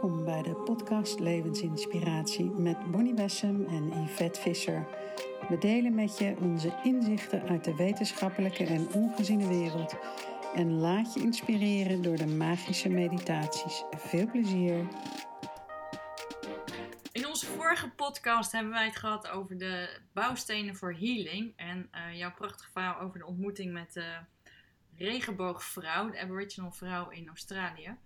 Welkom bij de podcast Levensinspiratie met Bonnie Bessem en Yvette Visser. We delen met je onze inzichten uit de wetenschappelijke en ongeziene wereld. En laat je inspireren door de magische meditaties. Veel plezier! In onze vorige podcast hebben wij het gehad over de bouwstenen voor healing. En uh, jouw prachtige verhaal over de ontmoeting met de regenboogvrouw, de Aboriginal vrouw in Australië.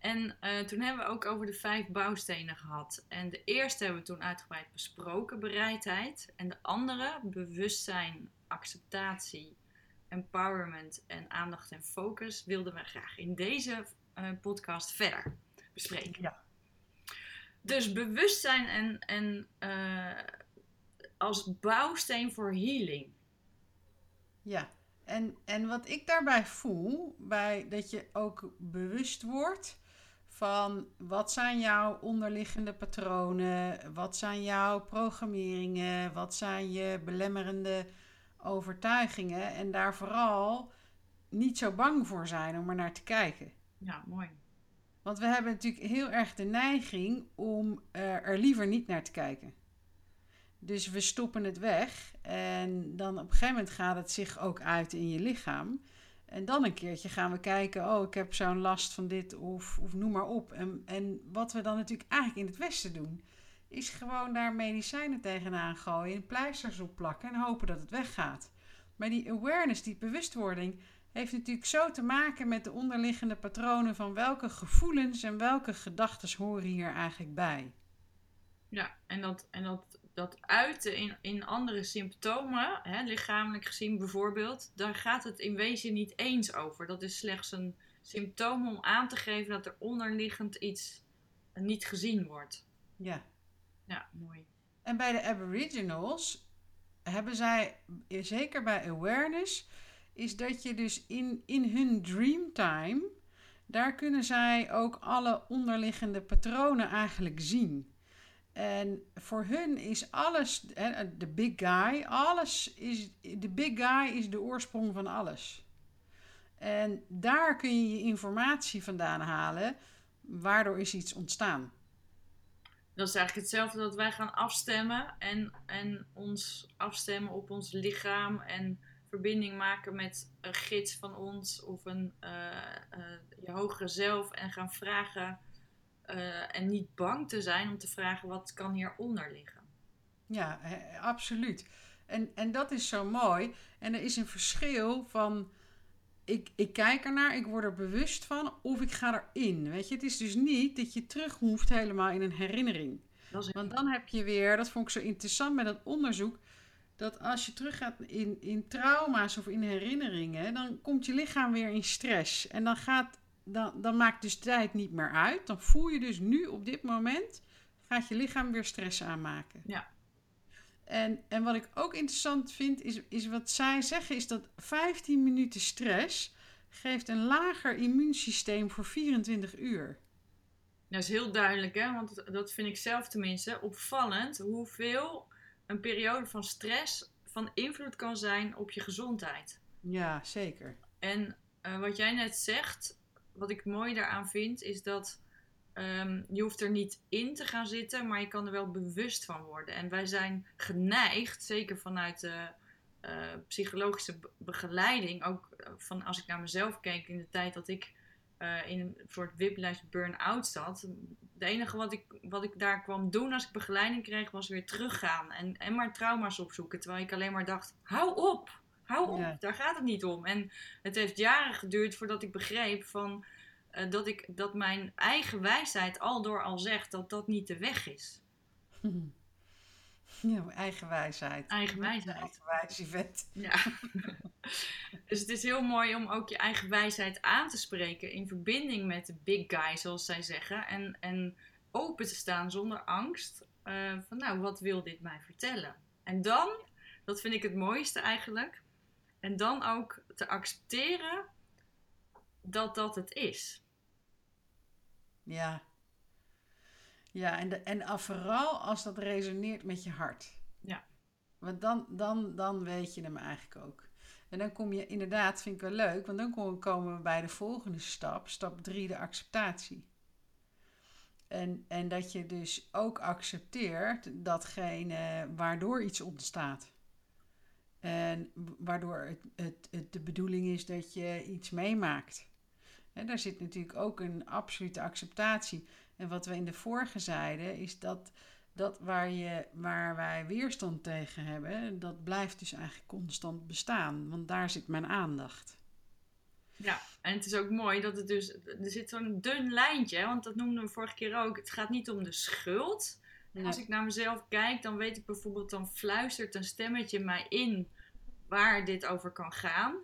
En uh, toen hebben we ook over de vijf bouwstenen gehad. En de eerste hebben we toen uitgebreid besproken, bereidheid. En de andere, bewustzijn, acceptatie, empowerment en aandacht en focus, wilden we graag in deze uh, podcast verder bespreken. Ja. Dus bewustzijn en, en uh, als bouwsteen voor healing. Ja, en, en wat ik daarbij voel, bij dat je ook bewust wordt van wat zijn jouw onderliggende patronen, wat zijn jouw programmeringen, wat zijn je belemmerende overtuigingen en daar vooral niet zo bang voor zijn om er naar te kijken. Ja, mooi. Want we hebben natuurlijk heel erg de neiging om er liever niet naar te kijken. Dus we stoppen het weg en dan op een gegeven moment gaat het zich ook uit in je lichaam. En dan een keertje gaan we kijken, oh, ik heb zo'n last van dit of, noem maar op. En, en wat we dan natuurlijk eigenlijk in het Westen doen, is gewoon daar medicijnen tegenaan gooien, pleisters op plakken en hopen dat het weggaat. Maar die awareness, die bewustwording, heeft natuurlijk zo te maken met de onderliggende patronen van welke gevoelens en welke gedachten horen hier eigenlijk bij. Ja, en dat, en dat dat uiten in, in andere symptomen, hè, lichamelijk gezien bijvoorbeeld, daar gaat het in wezen niet eens over. Dat is slechts een symptoom om aan te geven dat er onderliggend iets niet gezien wordt. Ja. Ja, mooi. En bij de Aboriginals hebben zij, zeker bij awareness, is dat je dus in, in hun dreamtime, daar kunnen zij ook alle onderliggende patronen eigenlijk zien. En voor hun is alles, de big guy, alles is, de big guy is de oorsprong van alles. En daar kun je je informatie vandaan halen, waardoor is iets ontstaan. Dat is eigenlijk hetzelfde dat wij gaan afstemmen en, en ons afstemmen op ons lichaam en verbinding maken met een gids van ons of een uh, uh, je hogere zelf en gaan vragen uh, en niet bang te zijn om te vragen wat kan hieronder liggen. Ja, absoluut. En, en dat is zo mooi. En er is een verschil van ik, ik kijk ernaar, ik word er bewust van of ik ga erin. Weet je, het is dus niet dat je terug hoeft helemaal in een herinnering. Want dan heb je weer, dat vond ik zo interessant met dat onderzoek, dat als je teruggaat in, in trauma's of in herinneringen, dan komt je lichaam weer in stress. En dan gaat dan, dan maakt dus tijd niet meer uit. Dan voel je dus nu op dit moment, gaat je lichaam weer stress aanmaken. Ja. En, en wat ik ook interessant vind, is, is wat zij zeggen, is dat 15 minuten stress geeft een lager immuunsysteem voor 24 uur. Dat is heel duidelijk, hè? want dat vind ik zelf tenminste opvallend, hoeveel een periode van stress van invloed kan zijn op je gezondheid. Ja, zeker. En uh, wat jij net zegt, wat ik mooi daaraan vind, is dat um, je hoeft er niet in te gaan zitten, maar je kan er wel bewust van worden. En wij zijn geneigd, zeker vanuit de uh, psychologische begeleiding, ook eh, van als ik naar mezelf keek in de tijd dat ik uh, in een soort whiplash burn-out zat. Het enige wat ik, wat ik daar kwam doen als ik begeleiding kreeg, was weer teruggaan en, en maar trauma's opzoeken. Terwijl ik alleen maar dacht: hou op! Hou op, daar gaat het niet om. En het heeft jaren geduurd voordat ik begreep van, uh, dat, ik, dat mijn eigen wijsheid al door al zegt dat dat niet de weg is. Ja, eigen wijsheid. Eigen wijsheid. Eigen wijsheid. Ja. dus het is heel mooi om ook je eigen wijsheid aan te spreken in verbinding met de big guy, zoals zij zeggen. En, en open te staan zonder angst. Uh, van nou, wat wil dit mij vertellen? En dan, dat vind ik het mooiste eigenlijk, en dan ook te accepteren dat dat het is. Ja. Ja, en, de, en vooral als dat resoneert met je hart. Ja. Want dan, dan, dan weet je hem eigenlijk ook. En dan kom je inderdaad, vind ik wel leuk, want dan komen we bij de volgende stap, stap 3, de acceptatie. En, en dat je dus ook accepteert datgene waardoor iets ontstaat. En waardoor het, het, de bedoeling is dat je iets meemaakt. En daar zit natuurlijk ook een absolute acceptatie. En wat we in de vorige zeiden, is dat, dat waar, je, waar wij weerstand tegen hebben, dat blijft dus eigenlijk constant bestaan. Want daar zit mijn aandacht. Ja, en het is ook mooi dat het dus, er zit zo'n dun lijntje, want dat noemden we vorige keer ook. Het gaat niet om de schuld. Als ik naar mezelf kijk, dan weet ik bijvoorbeeld, dan fluistert een stemmetje mij in waar dit over kan gaan.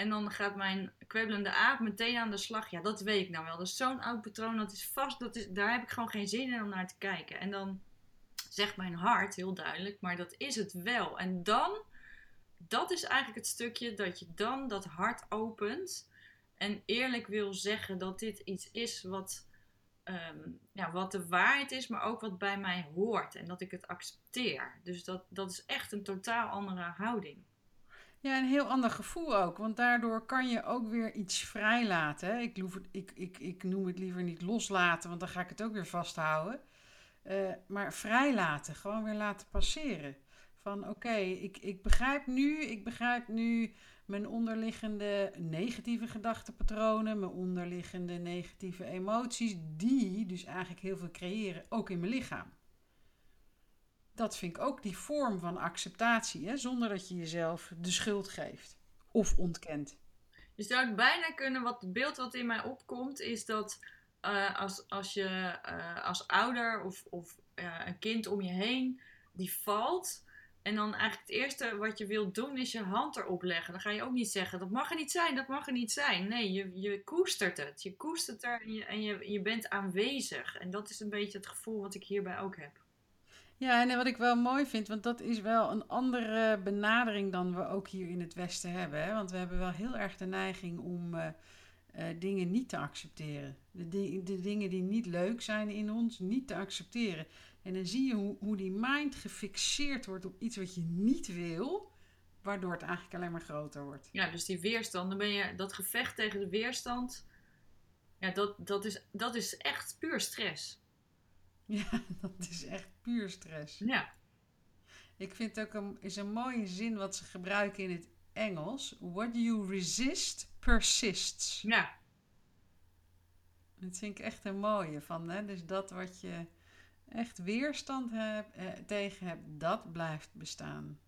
En dan gaat mijn kwebbelende aap meteen aan de slag. Ja, dat weet ik nou wel. Dat is zo'n oud patroon. Dat is vast. Dat is, daar heb ik gewoon geen zin in om naar te kijken. En dan zegt mijn hart heel duidelijk. Maar dat is het wel. En dan. Dat is eigenlijk het stukje dat je dan dat hart opent. En eerlijk wil zeggen dat dit iets is wat. Ehm, ja, wat de waarheid is, maar ook wat bij mij hoort. En dat ik het accepteer. Dus dat, dat is echt een totaal andere houding. Ja, een heel ander gevoel ook. Want daardoor kan je ook weer iets vrijlaten. Ik, ik, ik, ik noem het liever niet loslaten, want dan ga ik het ook weer vasthouden. Uh, maar vrijlaten, gewoon weer laten passeren. Van oké, ik, ik begrijp nu, ik begrijp nu mijn onderliggende negatieve gedachtenpatronen, mijn onderliggende negatieve emoties, die dus eigenlijk heel veel creëren, ook in mijn lichaam dat vind ik ook die vorm van acceptatie, hè, zonder dat je jezelf de schuld geeft of ontkent. Je zou het bijna kunnen, wat het beeld wat in mij opkomt, is dat uh, als, als je uh, als ouder of, of uh, een kind om je heen die valt. En dan eigenlijk het eerste wat je wilt doen is je hand erop leggen. Dan ga je ook niet zeggen, dat mag er niet zijn, dat mag er niet zijn. Nee, je, je koestert het. Je koestert er en je, en je, bent aanwezig. En dat is een beetje het gevoel wat ik hierbij ook heb. Ja, en wat ik wel mooi vind, want dat is wel een andere benadering dan we ook hier in het Westen hebben. Hè? Want we hebben wel heel erg de neiging om uh, uh, dingen niet te accepteren. De, de, dingen die niet leuk zijn in ons, niet te accepteren. En dan zie je hoe, hoe die mind gefixeerd wordt op iets wat je niet wil, waardoor het eigenlijk alleen maar groter wordt. Ja, dus die weerstand, dan ben je dat gevecht tegen de weerstand, ja, dat, dat, is, dat is echt puur stress. Ja, dat is echt puur stress. Ja. Ik vind het ook een, is een mooie zin wat ze gebruiken in het Engels. What you resist persists. Ja. Dat vind ik echt een mooie van. Hè? Dus dat wat je echt weerstand hebt, eh, tegen hebt, dat blijft bestaan.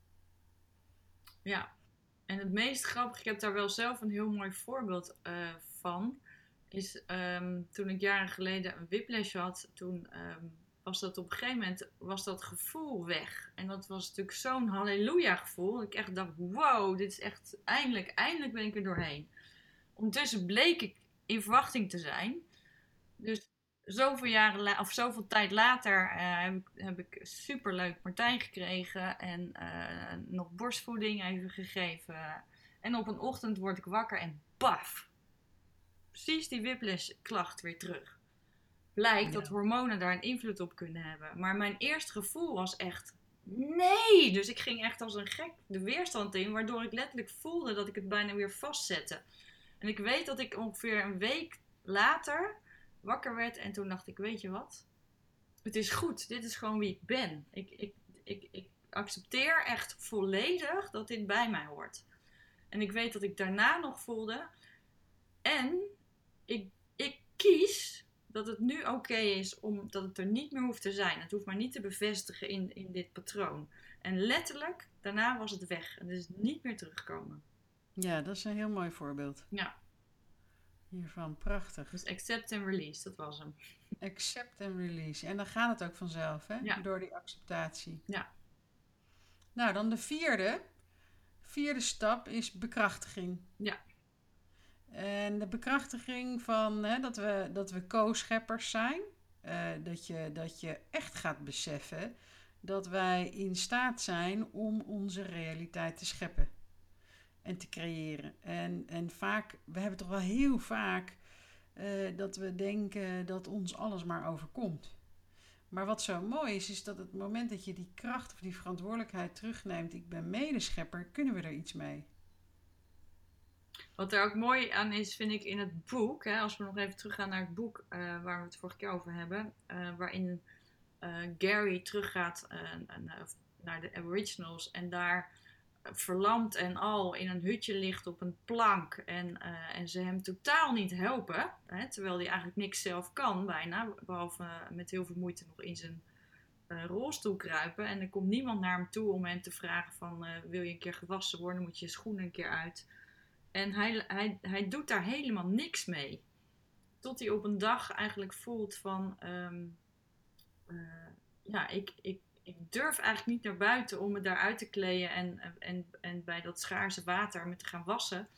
Ja. En het meest grappige, ik heb daar wel zelf een heel mooi voorbeeld uh, van is um, toen ik jaren geleden een whiplash had, toen um, was dat op een gegeven moment was dat gevoel weg. En dat was natuurlijk zo'n halleluja gevoel. Ik echt dacht, wow, dit is echt eindelijk, eindelijk ben ik er doorheen. Ondertussen bleek ik in verwachting te zijn. Dus zoveel jaren of zoveel tijd later uh, heb, ik, heb ik superleuk partij gekregen en uh, nog borstvoeding even gegeven. En op een ochtend word ik wakker en baf, precies die whiplash-klacht weer terug. Blijkt dat hormonen daar een invloed op kunnen hebben. Maar mijn eerste gevoel was echt nee. Dus ik ging echt als een gek de weerstand in, waardoor ik letterlijk voelde dat ik het bijna weer vastzette. En ik weet dat ik ongeveer een week later wakker werd en toen dacht ik, weet je wat? Het is goed, dit is gewoon wie ik ben. Ik, ik, ik, ik accepteer echt volledig dat dit bij mij hoort. En ik weet dat ik daarna nog voelde. En ik, ik kies dat het nu oké is om dat het er niet meer hoeft te zijn. Het hoeft maar niet te bevestigen in, in dit patroon. En letterlijk, daarna was het weg. En het is niet meer terugkomen. Ja, dat is een heel mooi voorbeeld. Ja. Hiervan, prachtig. Dus accept and release, dat was hem. Accept and release. En dan gaat het ook vanzelf, hè? Ja. Door die acceptatie. Ja. Nou, dan de vierde. Vierde stap is bekrachtiging. Ja. En de bekrachtiging van hè, dat we, dat we co-scheppers zijn. Uh, dat, je, dat je echt gaat beseffen dat wij in staat zijn om onze realiteit te scheppen en te creëren. En, en vaak, we hebben toch wel heel vaak uh, dat we denken dat ons alles maar overkomt. Maar wat zo mooi is, is dat het moment dat je die kracht of die verantwoordelijkheid terugneemt, ik ben medeschepper, kunnen we er iets mee. Wat er ook mooi aan is, vind ik in het boek, hè, als we nog even teruggaan naar het boek uh, waar we het vorige keer over hebben, uh, waarin Gary teruggaat naar de Aboriginals en daar verlamd en al in een hutje ligt op een plank en, en ze hem totaal niet helpen, hè, terwijl hij eigenlijk niks zelf kan bijna, behalve met heel veel moeite nog in zijn rolstoel kruipen en er komt niemand naar hem toe om hem te vragen van wil je een keer gewassen worden, moet je je schoenen een keer uit. En hij, hij, hij doet daar helemaal niks mee. Tot hij op een dag eigenlijk voelt van... Ehm, eh, ja, ik, ik, ik durf eigenlijk niet naar buiten om me daar uit te kleden en, en, en bij dat schaarse water me te gaan wassen.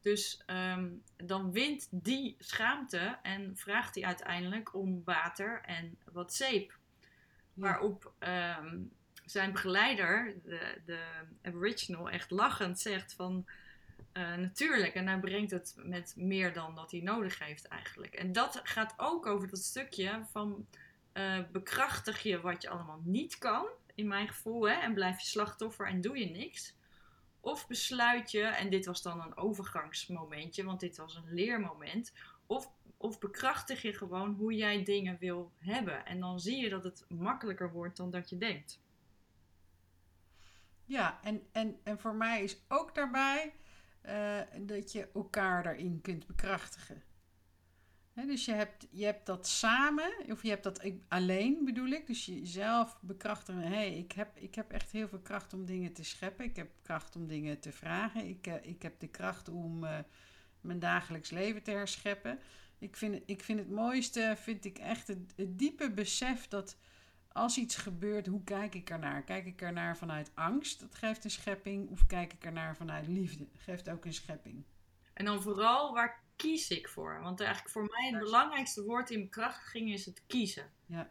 Dus ehm, dan wint die schaamte en vraagt hij uiteindelijk om water en wat zeep. Waarop ehm, zijn begeleider, de, de Aboriginal, echt lachend zegt van... Uh, natuurlijk, en hij brengt het met meer dan dat hij nodig heeft eigenlijk. En dat gaat ook over dat stukje van uh, bekrachtig je wat je allemaal niet kan, in mijn gevoel, hè, en blijf je slachtoffer en doe je niks. Of besluit je, en dit was dan een overgangsmomentje, want dit was een leermoment, of, of bekrachtig je gewoon hoe jij dingen wil hebben. En dan zie je dat het makkelijker wordt dan dat je denkt. Ja, en, en, en voor mij is ook daarbij uh, dat je elkaar daarin kunt bekrachtigen. Dus je hebt, je hebt dat samen, of je hebt dat alleen bedoel ik. Dus jezelf bekrachtigen. Hé, hey, ik, heb, ik heb echt heel veel kracht om dingen te scheppen. Ik heb kracht om dingen te vragen. Ik, uh, ik heb de kracht om uh, mijn dagelijks leven te herscheppen. Ik vind, ik vind het mooiste, vind ik echt het, het diepe besef dat als iets gebeurt, hoe kijk ik ernaar? Kijk ik ernaar vanuit angst? Dat geeft een schepping. Of kijk ik ernaar vanuit liefde? Dat geeft ook een schepping. En dan vooral, waar kies ik voor? Want eigenlijk voor mij het belangrijkste woord in bekrachtiging is het kiezen. Ja.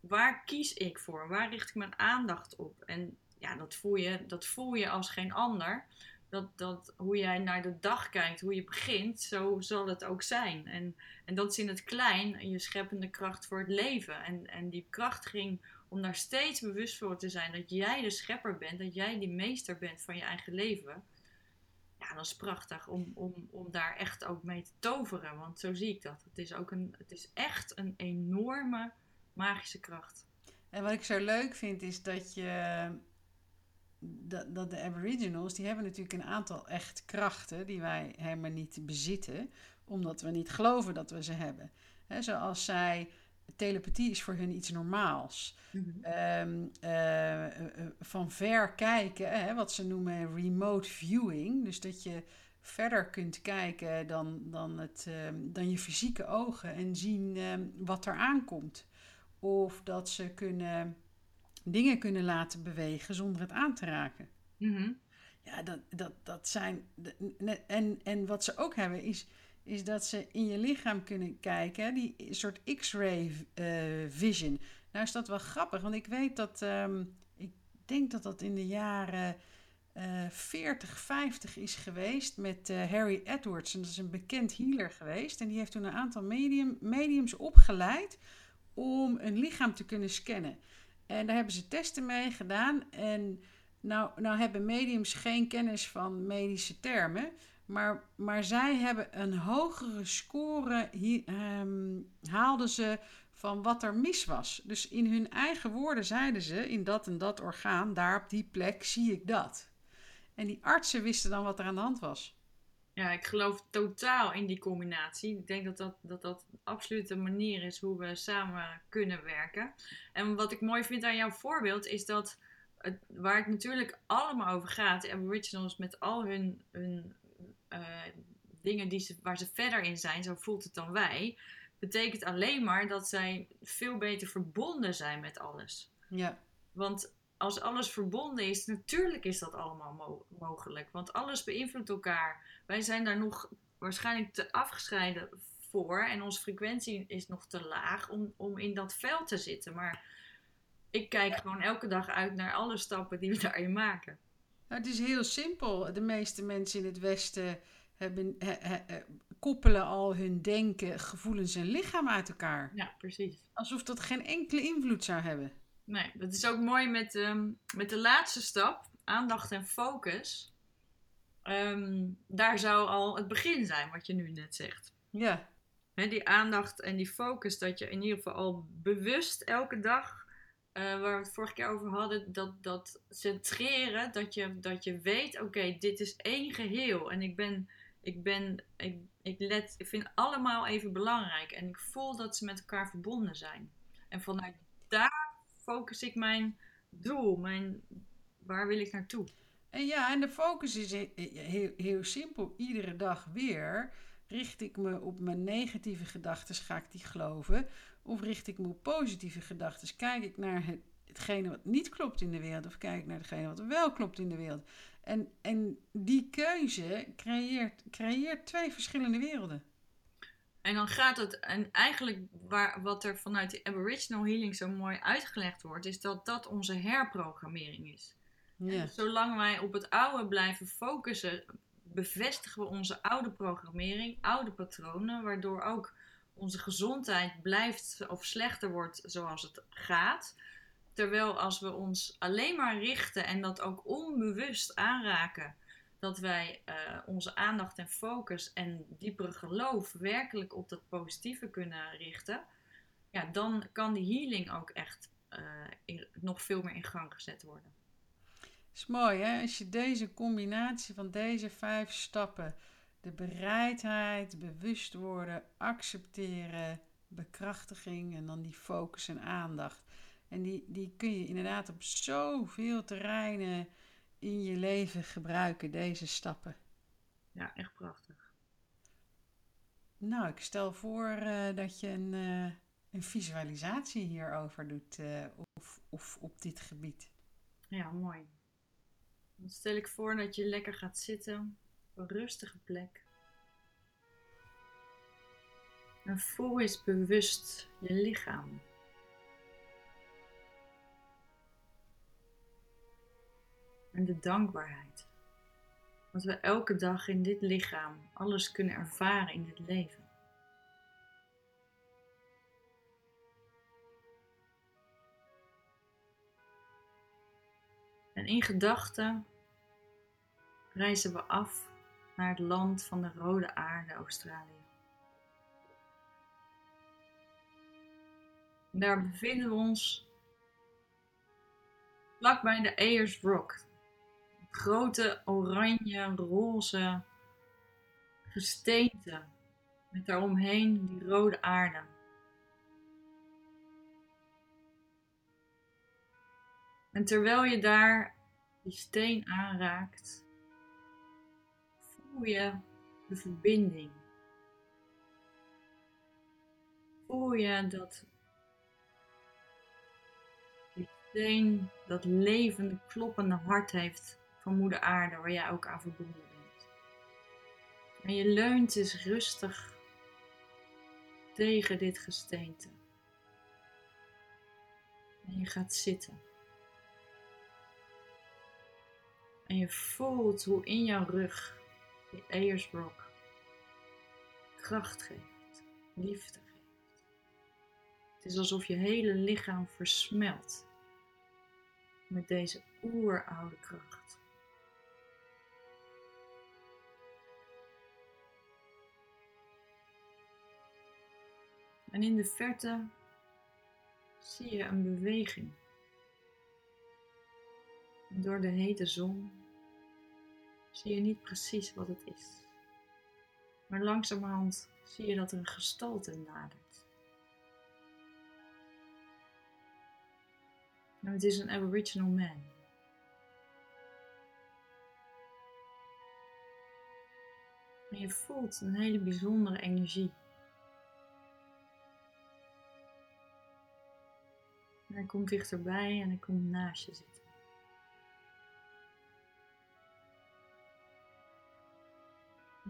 Waar kies ik voor? Waar richt ik mijn aandacht op? En ja, dat voel je, dat voel je als geen ander dat, dat hoe jij naar de dag kijkt, hoe je begint, zo zal het ook zijn. En, en dat is in het klein je scheppende kracht voor het leven. En, en die krachtiging om daar steeds bewust voor te zijn dat jij de schepper bent, dat jij die meester bent van je eigen leven. Ja, dat is prachtig om, om, om daar echt ook mee te toveren. Want zo zie ik dat. Het is, ook een, het is echt een enorme magische kracht. En wat ik zo leuk vind is dat je dat, dat de Aboriginals, die hebben natuurlijk een aantal echt krachten die wij helemaal niet bezitten, omdat we niet geloven dat we ze hebben. He, zoals zij, telepathie is voor hun iets normaals. Mhm. Ehm, eh, eh, eh, van ver kijken, hè, wat ze noemen remote viewing, dus dat je verder kunt kijken dan, dan, het, ehm, dan je fysieke ogen en zien ehm, wat er aankomt. Of dat ze kunnen dingen kunnen laten bewegen zonder het aan te raken. Mhm. Ja, dat, dat, dat zijn. En, en wat ze ook hebben is, is dat ze in je lichaam kunnen kijken, die soort X-ray uh, vision. Nou is dat wel grappig, want ik weet dat. Um, ik denk dat dat in de jaren. Uh, 40, 50 is geweest met uh, Harry Edwards. En dat is een bekend healer geweest. En die heeft toen een aantal medium, mediums opgeleid om een lichaam te kunnen scannen. En daar hebben ze testen mee gedaan. En nou, nou hebben mediums geen kennis van medische termen. Maar, maar zij hebben een hogere score, um, haalden ze van wat er mis was. Dus in hun eigen woorden zeiden ze: in dat en dat orgaan, daar op die plek zie ik dat. En die artsen wisten dan wat er aan de hand was. Ja, ik geloof totaal in die combinatie. Ik denk dat dat, dat, dat absoluut de manier is hoe we samen kunnen werken. En wat ik mooi vind aan jouw voorbeeld is dat waar het natuurlijk allemaal over gaat, Aboriginals met al hun, hun uh, dingen die ze, waar ze verder in zijn, zo voelt het dan wij, betekent alleen maar dat zij veel beter verbonden zijn met alles. Ja. Want als alles verbonden is, natuurlijk is dat allemaal mogelijk. Want alles beïnvloedt elkaar. Wij zijn daar nog waarschijnlijk te afgescheiden voor. En onze frequentie is nog te laag om, om in dat veld te zitten. Maar ik kijk gewoon elke dag uit naar alle stappen die we daarin maken. Nou, het is heel simpel. De meeste mensen in het Westen hebben, koppelen al hun denken, gevoelens en lichaam uit elkaar. Ja, precies. Alsof dat geen enkele invloed zou hebben. Nee, dat is ook mooi met, um, met de laatste stap, aandacht en focus. ehm, daar zou al het begin zijn, wat je nu net zegt. Ja. Die aandacht en die focus, dat je in ieder geval al bewust elke dag, eh, waar we het vorige keer over hadden, dat, dat centreren, dat je, dat je weet, oké, dit is één geheel. En ik ben, ik ben, ik, ik, let, ik vind allemaal even belangrijk. En ik voel dat ze met elkaar verbonden zijn. En vanuit daar focus ik mijn doel, mijn, waar wil ik naartoe? En ja, en de focus is he- heel, heel simpel. Iedere dag weer richt ik me op mijn negatieve gedachten, ga ik die geloven? Of richt ik me op positieve gedachten? Kijk ik naar het, hetgene wat niet klopt in de wereld, of kijk ik naar hetgene wat wel klopt in de wereld? En, en die keuze creëert, creëert twee verschillende werelden. En dan gaat het, en eigenlijk waar, wat er vanuit de Aboriginal Healing zo mooi uitgelegd wordt, is dat dat onze herprogrammering is. Ja. En zolang wij op het oude blijven focussen, bevestigen we onze oude programmering, oude patronen, waardoor ook onze gezondheid blijft of slechter wordt zoals het gaat. Terwijl als we ons alleen maar richten en dat ook onbewust aanraken, dat wij uh, onze aandacht en focus en diepere geloof werkelijk op dat positieve kunnen richten, ja, dan kan die healing ook echt in, nog veel meer in gang gezet worden. is mooi hè, als je deze combinatie van deze vijf stappen, de bereidheid, bewust worden, accepteren, bekrachtiging en dan die focus en aandacht. En die, die kun je inderdaad op zoveel terreinen in je leven gebruiken, deze stappen. Ja, echt prachtig. Nou, ik stel voor uh, dat je een, uh, een visualisatie hierover doet uh, of, of op dit gebied. Ja, mooi. Dan stel ik voor dat je lekker gaat zitten een rustige plek. En voel eens bewust je lichaam. En de dankbaarheid. Dat we elke dag in dit lichaam alles kunnen ervaren in dit leven. En in gedachten reizen we af naar het land van de rode aarde, Australië. Daar bevinden we ons vlakbij de Ayers Rock. Grote oranje, roze gesteente met daaromheen die rode aarde. En terwijl je daar die steen aanraakt, voel je de verbinding. Voel je dat die steen dat levende, kloppende hart heeft van Moeder Aarde, waar jij ook aan verbonden bent. En je leunt dus rustig tegen dit gesteente. En je gaat zitten. En je voelt hoe in jouw rug Rock kracht geeft, liefde geeft. Het is alsof je hele lichaam versmelt met deze oeroude kracht. En in de verte zie je een beweging. Door de hete zon zie je niet precies wat het is. Maar langzamerhand zie je dat er een gestalte nadert. En het is een Aboriginal man. En je voelt een hele bijzondere energie. En hij komt dichterbij en hij komt naast je zitten.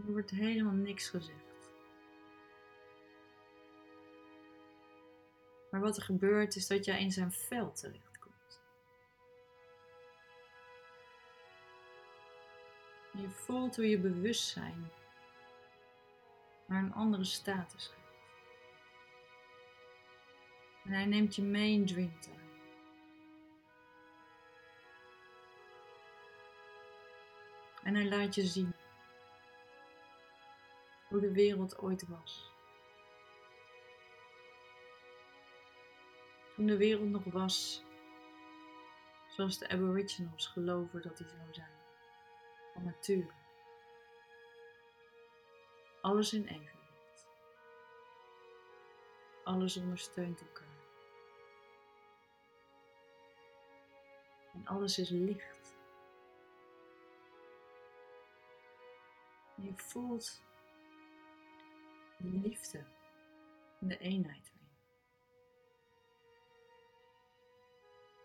Er wordt helemaal niks gezegd. Maar wat er gebeurt is dat jij in zijn veld terechtkomt. En je voelt hoe je bewustzijn naar een andere status gaat. En hij neemt je mee in Dreamtime. En hij laat je zien hoe de wereld ooit was. Toen de wereld nog was zoals de Aboriginals geloven dat hij zou zijn, van nature. Alles in evenwicht. Alles ondersteunt elkaar. En alles is licht. Je voelt liefde en de eenheid.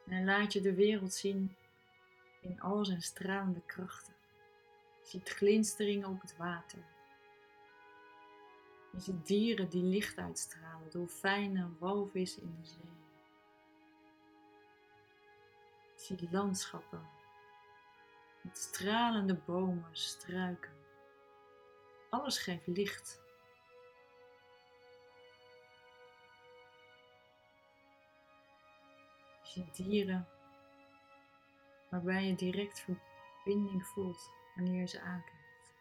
En laat je de wereld zien in al zijn stralende krachten. Je ziet glinsteringen op het water. Je ziet dieren die licht uitstralen, dolfijnen, walvis in de zee. Je ziet landschappen met stralende bomen, struiken. Alles geeft licht. Je dieren waarbij je direct verbinding voelt wanneer je ze aankijkt.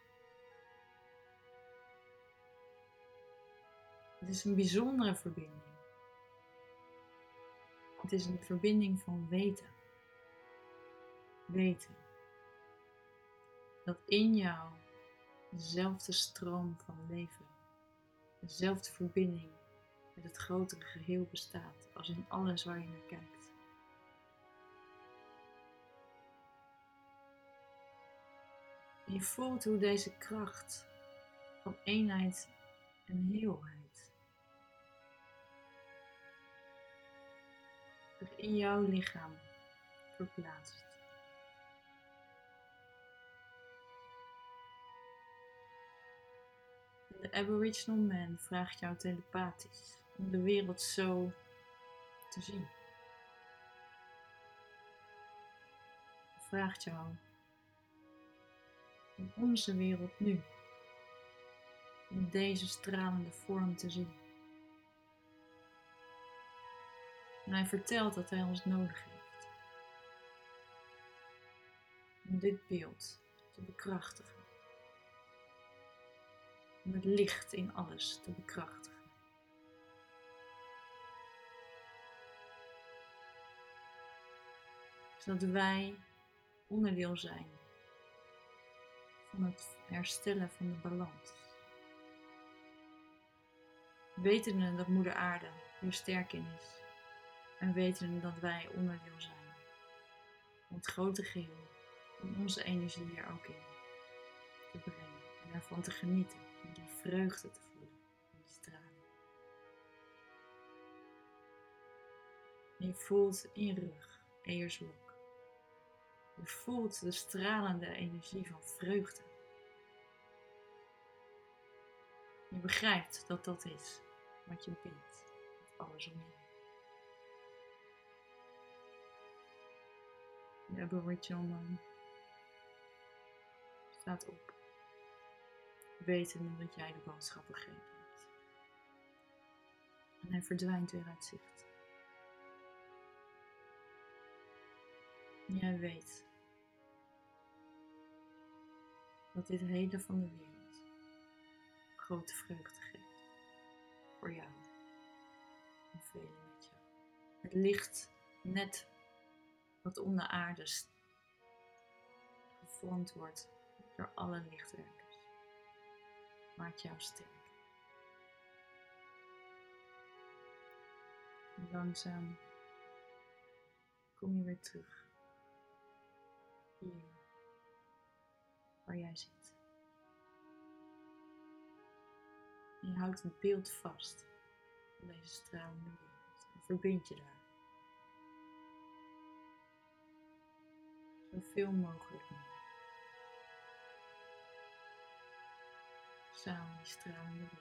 Het is een bijzondere verbinding. Het is een verbinding van weten. Weten dat in jou dezelfde stroom van leven, dezelfde verbinding met het grotere geheel bestaat als in alles waar je naar kijkt. Je voelt hoe deze kracht van eenheid en heelheid zich in jouw lichaam verplaatst. De Aboriginal Man vraagt jou telepathisch om de wereld zo te zien. Vraagt jou om onze wereld nu in deze stralende vorm te zien. En hij vertelt dat hij ons nodig heeft. Om dit beeld te bekrachtigen. Om het licht in alles te bekrachtigen. Zodat wij onderdeel zijn van het herstellen van de balans. Wetende dat Moeder Aarde hier sterk in is en wetende dat wij onderdeel zijn van het grote geheel om onze energie hier ook in te brengen en ervan te genieten en die vreugde te voelen in die straling. En je voelt in je rug eiersblok je voelt de stralende energie van vreugde. Je begrijpt dat dat is wat je bent met alles om je De Aboriginal staat op, wetende dat jij de boodschap begrepen hebt. En hij verdwijnt weer uit zicht. Jij weet dat dit hele van de wereld grote vreugde geeft. Voor jou en velen met jou. Het licht net wat om de aarde gevormd wordt door alle lichtwerkers, maakt jou sterk. Langzaam kom je weer terug. Hier waar jij zit. je houdt het beeld vast van deze stralende wereld en verbind je daar. Zoveel mogelijk mee. Samen die stralende wereld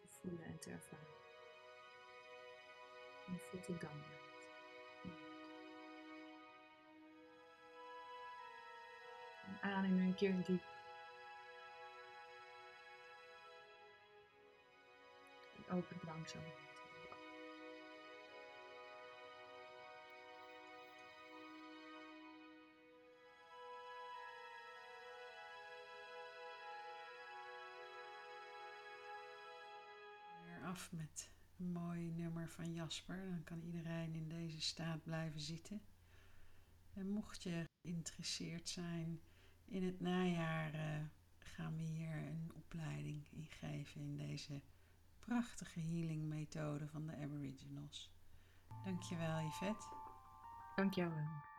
te voelen en te ervaren. En je voelt de dankbaarheid. aan in een keer diep. En open langzaam. af met een mooi nummer van Jasper. Dan kan iedereen in deze staat blijven zitten. En mocht je geïnteresseerd zijn in het najaar, uh, gaan we hier een opleiding in geven in deze prachtige healing methode van de Aboriginals. Dankjewel Yvette. Dankjewel.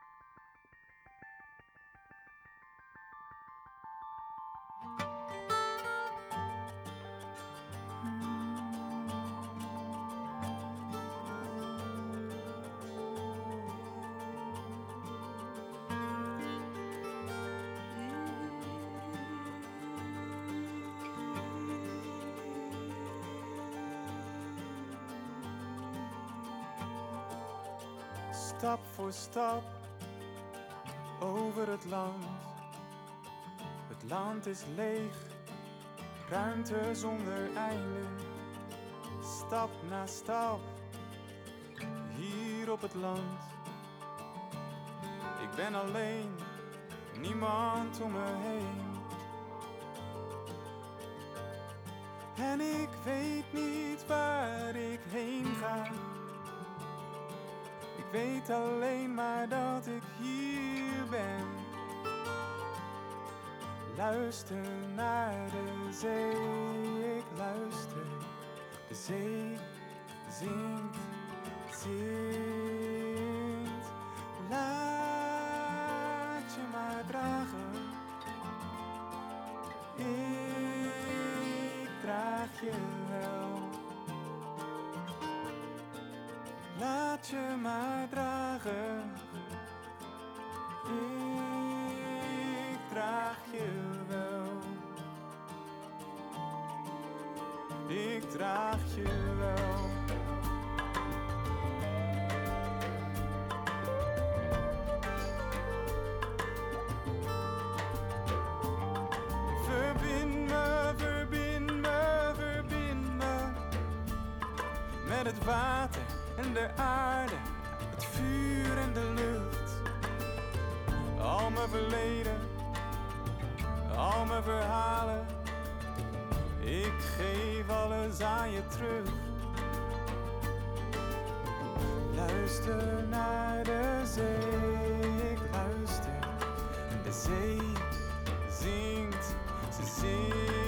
Stap voor stap over het land. Het land is leeg, ruimte zonder einde. Stap na stap, hier op het land. Ik ben alleen, niemand om me heen. En ik weet niet waar ik heen ga. Ik weet alleen maar dat ik hier ben. Luister naar de zee, ik luister. De zee zingt, zingt. Ik draag je wel. Ik draag je wel. Verbind me, verbind me, verbind me met het water en de aarde, vuur en de lucht. Al mijn verleden, al mijn verhalen, ik geef alles aan je terug. Luister naar de zee, ik luister. De zee zingt, ze zingt.